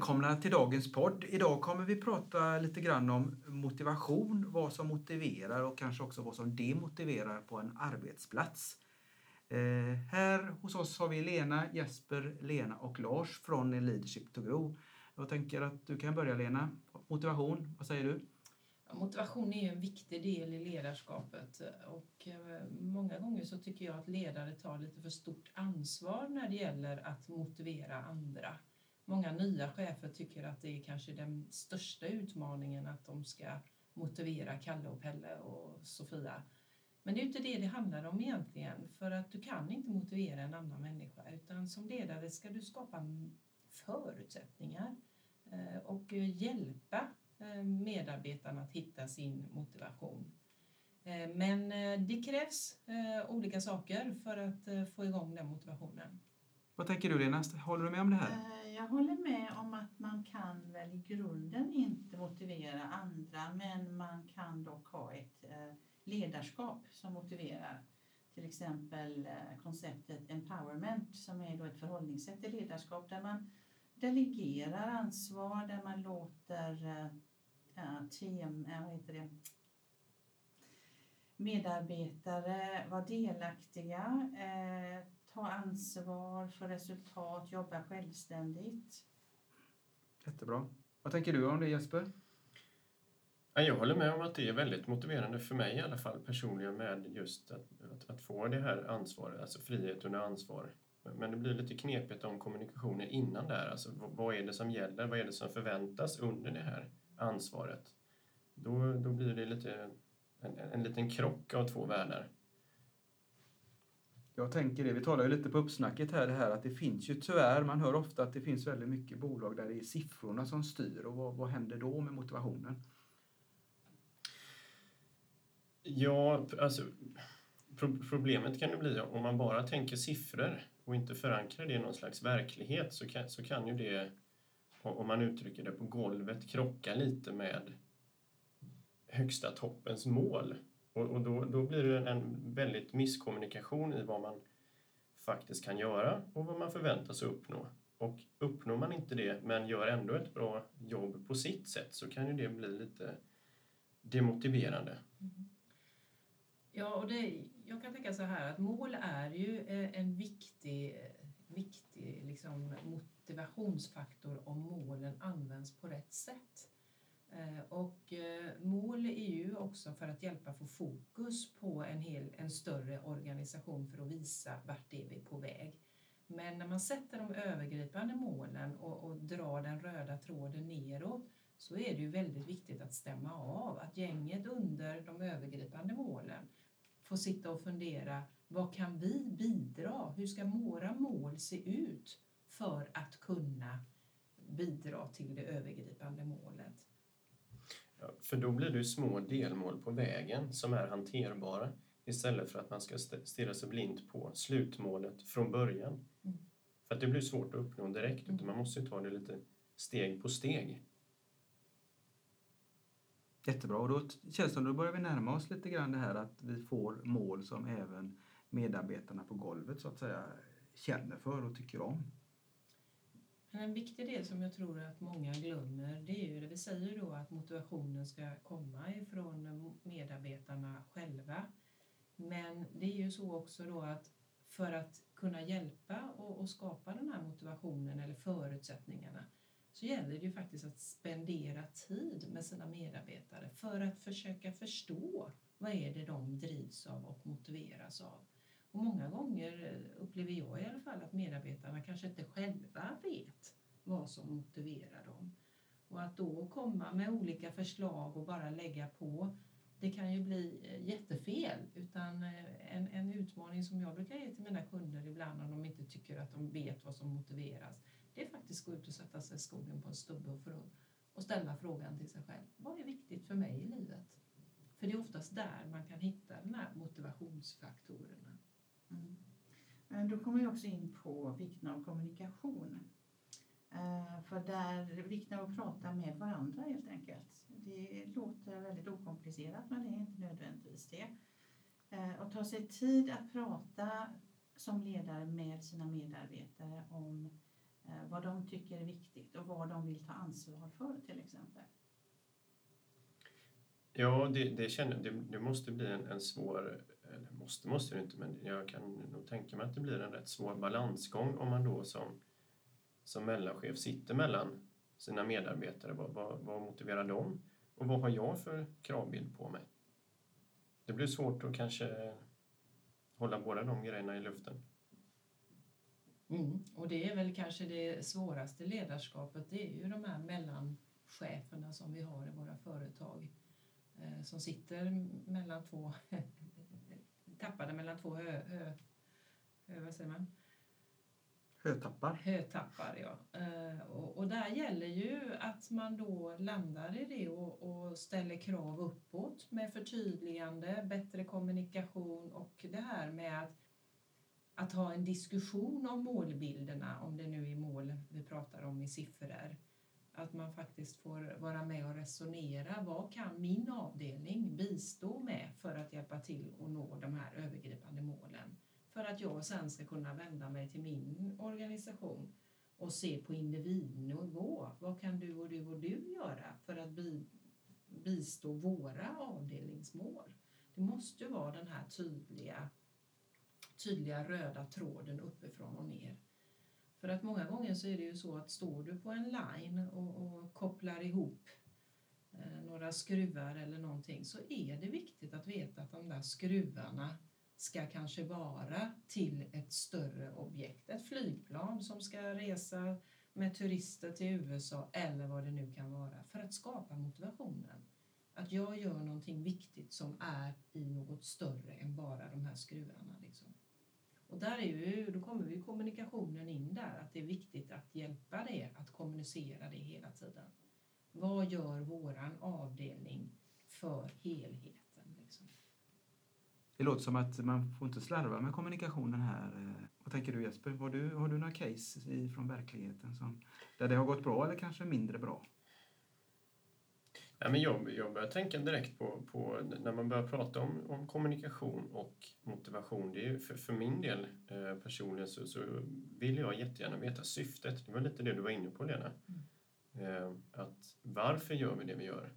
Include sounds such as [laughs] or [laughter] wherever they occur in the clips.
Välkomna till dagens podd. Idag kommer vi prata lite grann om motivation, vad som motiverar och kanske också vad som demotiverar på en arbetsplats. Eh, här hos oss har vi Lena, Jesper, Lena och Lars från Leadership to Grow. Jag tänker att du kan börja Lena. Motivation, vad säger du? Motivation är ju en viktig del i ledarskapet och eh, många gånger så tycker jag att ledare tar lite för stort ansvar när det gäller att motivera andra. Många nya chefer tycker att det är kanske den största utmaningen att de ska motivera Kalle och Pelle och Sofia. Men det är inte det det handlar om egentligen, för att du kan inte motivera en annan människa utan som ledare ska du skapa förutsättningar eh, och hjälpa eh, medarbetarna att hitta sin motivation. Eh, men det krävs olika saker för att få igång den motivationen. Vad tänker du Lena? Håller du med om det här? Eh, jag håller med om att man kan väl i grunden inte motivera andra men man kan dock ha ett eh, ledarskap som motiverar. Till exempel eh, konceptet empowerment som är då ett förhållningssätt till ledarskap där man delegerar ansvar, där man låter team, vad heter det, medarbetare vara delaktiga, ta ansvar för resultat, jobba självständigt. Jättebra. Vad tänker du om det Jesper? Jag håller med om att det är väldigt motiverande för mig i alla fall personligen med just att, att, att få det här ansvaret, alltså frihet under ansvar. Men det blir lite knepigt om kommunikationen innan där. Alltså, vad är det som gäller? Vad är det som förväntas under det här ansvaret? Då, då blir det lite en, en liten krock av två världar. Jag tänker det, vi talar ju lite på uppsnacket här, det här att det finns ju tyvärr, man hör ofta att det finns väldigt mycket bolag där det är siffrorna som styr och vad, vad händer då med motivationen? Ja, alltså problemet kan det bli om man bara tänker siffror och inte förankrar det i någon slags verklighet så kan, så kan ju det, om man uttrycker det på golvet, krocka lite med högsta toppens mål. Och, och då, då blir det en väldigt misskommunikation i vad man faktiskt kan göra och vad man förväntas uppnå. Och uppnår man inte det men gör ändå ett bra jobb på sitt sätt så kan ju det bli lite demotiverande. Mm. Ja, och det, jag kan tänka så här att mål är ju eh, en viktig, eh, viktig liksom motivationsfaktor om målen används på rätt sätt. Eh, och eh, mål är ju också för att hjälpa få fokus på en, hel, en större organisation för att visa vart är vi på väg. Men när man sätter de övergripande målen och, och drar den röda tråden neråt så är det ju väldigt viktigt att stämma av att gänget under de övergripande målen får sitta och fundera vad kan vi bidra? Hur ska våra mål se ut för att kunna bidra till det övergripande målet? Ja, för då blir det små delmål på vägen som är hanterbara istället för att man ska stirra sig blint på slutmålet från början. Mm. För att det blir svårt att uppnå direkt, utan man måste ta det lite steg på steg. Jättebra, och då känns det som att då börjar vi närma oss lite grann det här att vi får mål som även medarbetarna på golvet så att säga känner för och tycker om. En viktig del som jag tror att många glömmer det är ju det vi säger då att motivationen ska komma ifrån medarbetarna själva. Men det är ju så också då att för att kunna hjälpa och, och skapa den här motivationen eller förutsättningarna så gäller det ju faktiskt att spendera tid med sina medarbetare för att försöka förstå vad är det de drivs av och motiveras av. Och många gånger upplever jag i alla fall att medarbetarna kanske inte själva vet vad som motiverar dem. Och att då komma med olika förslag och bara lägga på, det kan ju bli eh, jättefel. Utan eh, en, en utmaning som jag brukar ge till mina kunder ibland om de inte tycker att de vet vad som motiveras, det är faktiskt att gå ut och sätta sig i skogen på en stubbe och, för och ställa frågan till sig själv. Vad är viktigt för mig i livet? För det är oftast där man kan hitta de här motivationsfaktorerna. Mm. Men då kommer vi också in på vikten av kommunikation. Eh, för där vikten av att prata med varandra helt enkelt. Det låter väldigt okomplicerat men det är inte nödvändigtvis det. Att och ta sig tid att prata som ledare med sina medarbetare om eh, vad de tycker är viktigt och vad de vill ta ansvar för till exempel. Ja, det, det, känner, det, det måste bli en, en svår, eller måste måste det inte, men jag kan nog tänka mig att det blir en rätt svår balansgång om man då som, som mellanchef sitter mellan sina medarbetare. Vad, vad, vad motiverar dem? Och vad har jag för kravbild på mig? Det blir svårt att kanske hålla båda de grejerna i luften. Mm. Och det är väl kanske det svåraste ledarskapet, det är ju de här mellancheferna som vi har i våra företag eh, som sitter mellan två, [laughs] tappade mellan två hö, hö, hö, vad säger man? Hötappar. Hötappar, ja. Eh, och, och, där gäller ju att man då landar i det och, och, ställer krav uppåt med förtydligande, bättre kommunikation och det här med att, att ha en diskussion om målbilderna, om det nu är mål vi pratar om i siffror. Att man faktiskt får vara med och resonera. Vad kan min avdelning bistå med för att hjälpa till att nå de här övergripande målen? För att jag sen ska kunna vända mig till min organisation och se på individnivå. Vad kan du och du och du göra för att bi, bistå våra avdelningsmål? Det måste ju vara den här tydliga, tydliga röda tråden uppifrån och ner. För att många gånger så är det ju så att står du på en line och, och kopplar ihop eh, några skruvar eller någonting så är det viktigt att veta att de där skruvarna ska kanske vara till ett större objekt. Ett flygplan som ska resa med turister till USA eller vad det nu kan vara för att skapa motivationen. Att jag gör någonting viktigt som är i något större än bara de här skruvarna. Liksom. Och där är ju, då kommer vi kommunikationen in där, att det är viktigt att hjälpa det, att kommunicera det hela tiden. Vad gör våran avdelning för helhet? Det låter som att man får inte slarva med kommunikationen här. Eh, vad tänker du Jesper? Har du, har du några case från verkligheten som, där det har gått bra eller kanske mindre bra? Ja, men jag, jag börjar tänka direkt på, på när man börjar prata om, om kommunikation och motivation. Det är för, för min del eh, personligen så, så vill jag jättegärna veta syftet. Det var lite det du var inne på Lena. Mm. Eh, att varför gör vi det vi gör?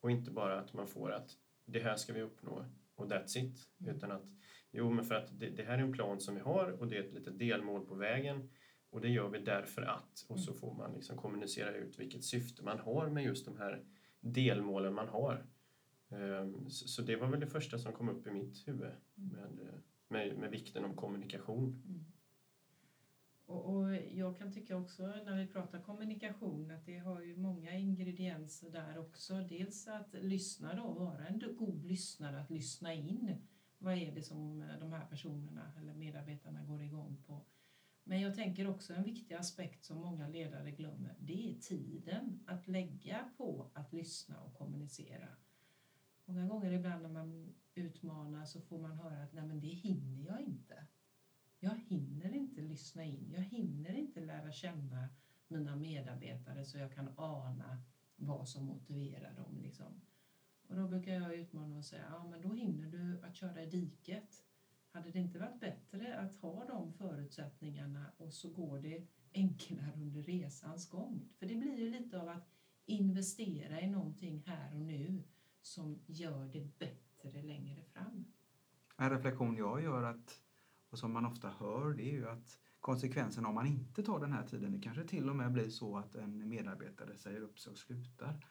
Och inte bara att man får att det här ska vi uppnå och that's it. Mm. Utan att, jo men för att det, det, här är en plan som vi har och det är ett litet delmål på vägen och det gör vi därför att. Och så mm. får man liksom kommunicera ut vilket syfte man har med just de här delmålen man har. Så, så, det var väl det första som kom upp i mitt huvud mm. med, med, med vikten om kommunikation. Mm. Och, och, jag kan tycka också när vi pratar kommunikation att det har ju många ingredienser där också. Dels att lyssna då, vara en god lyssnare, att lyssna in. Vad är det som eh, de här personerna eller medarbetarna går igång på? Men jag tänker också en viktig aspekt som många ledare glömmer. Det är tiden att lägga på att lyssna och kommunicera. Många gånger ibland när man utmanar så får man höra att nej men det hinner jag inte. Jag hinner inte lyssna in. Jag hinner inte lära känna mina medarbetare så jag kan ana vad som motiverar dem. Liksom. Och då brukar jag utmana och säga, ja men då hinner du att köra i diket. Hade det inte varit bättre att ha de förutsättningarna och så går det enklare under resans gång? För det blir ju lite av att investera i någonting här och nu som gör det bättre längre fram. En reflektion jag gör att och som man ofta hör det är ju att konsekvensen om man inte tar den här tiden, det kanske till och med blir så att en medarbetare säger upp sig och slutar.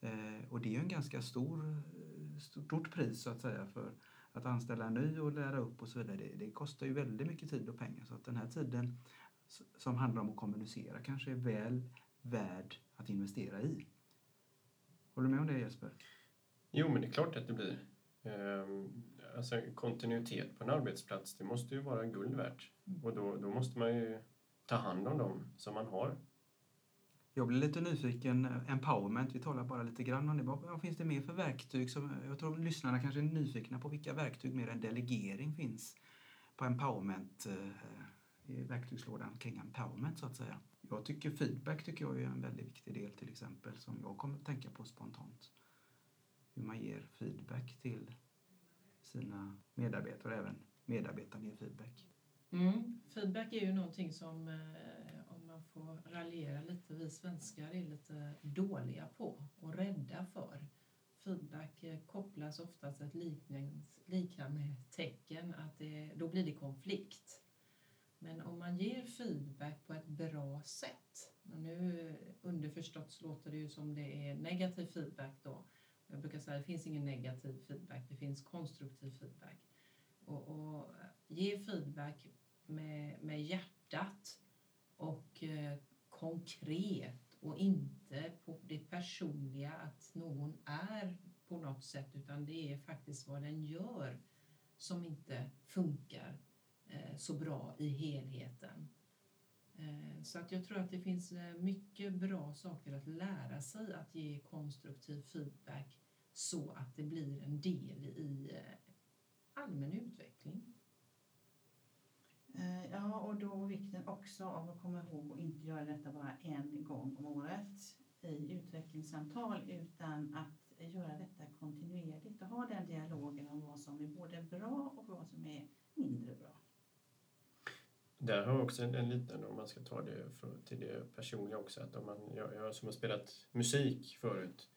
Eh, och det är ju en ganska stor, stort pris så att säga för att anställa en ny och lära upp och så vidare. Det, det, kostar ju väldigt mycket tid och pengar så att den här tiden som handlar om att kommunicera kanske är väl värd att investera i. Håller du med om det Jesper? Jo, men det är klart att det blir. Ehm, alltså kontinuitet på en arbetsplats, det måste ju vara guld värt. Mm. Och då, då måste man ju ta hand om dem som man har. Jag blir lite nyfiken, empowerment, vi talar bara lite grann om det. Vad finns det mer för verktyg? Som, jag tror lyssnarna kanske är nyfikna på vilka verktyg mer än delegering finns på empowerment, eh, i verktygslådan kring empowerment så att säga. Jag tycker feedback tycker jag är en väldigt viktig del till exempel som jag kommer att tänka på spontant. Hur man ger feedback till sina medarbetare och även medarbetarna ger feedback. Mm. Feedback är ju någonting som, eh, om man får raljera lite, vi svenskar är lite dåliga på och rädda för. Feedback kopplas kopplas oftast ett liknande tecken, att det, då blir det konflikt. Men om man ger feedback på ett bra sätt, och nu underförstått så låter det ju som det är negativ feedback då. Jag brukar säga att det finns ingen negativ feedback, det finns konstruktiv feedback. Och, och ge feedback med, med hjärtat och eh, konkret och inte på det personliga att någon är på något sätt utan det är faktiskt vad den gör som inte funkar eh, så bra i helheten. Eh, så att jag tror att det finns eh, mycket bra saker att lära sig att ge konstruktiv feedback så att det blir en del i eh, allmän utveckling. Eh, ja, och då vikten också av att komma ihåg att inte göra detta bara en gång om året i utvecklingssamtal utan att göra detta kontinuerligt och ha den dialogen om vad som är både bra och vad som är mindre bra. Där har jag också en, en liten, om man ska ta det för, till det personliga också, att om man, jag, jag som har spelat musik förut,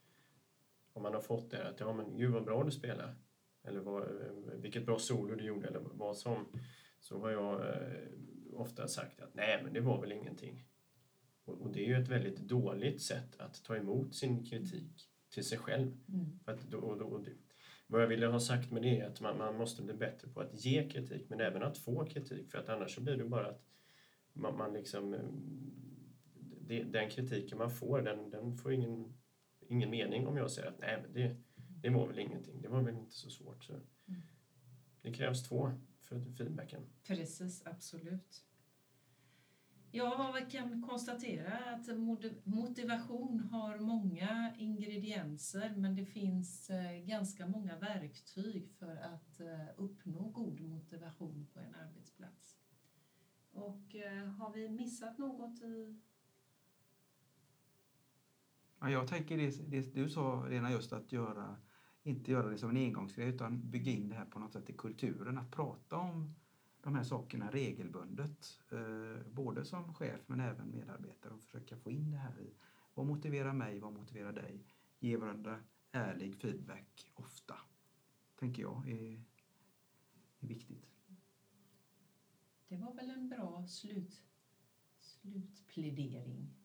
om man har fått det att ja men gud vad bra du spelar, eller vad, vilket bra solo du gjorde eller vad som, så har jag eh, ofta sagt att nej men det var väl ingenting. Och, och, det är ju ett väldigt dåligt sätt att ta emot sin kritik till sig själv. Mm. För att då, då, det, vad jag ville ha sagt med det är att man, man, måste bli bättre på att ge kritik men även att få kritik för att annars så blir det bara att man, man liksom eh, det, den kritiken man får den, den får ingen, ingen mening om jag säger att nej men det, det var väl ingenting, det var väl inte så svårt. Så. Mm. Det krävs två för feedbacken. Precis, absolut. Ja, vi kan konstatera att motivation har många ingredienser men det finns eh, ganska många verktyg för att eh, uppnå god motivation på en arbetsplats. Och eh, har vi missat något i Ja, jag tänker det, det du sa Lena, just att göra, inte göra det som en engångsgrej utan bygga in det här på något sätt i kulturen. Att prata om de här sakerna regelbundet. Eh, både som chef men även medarbetare och försöka få in det här i vad motiverar mig, vad motiverar dig? Ge varandra ärlig feedback ofta, tänker jag är, är viktigt. Det var väl en bra slut, slutplädering.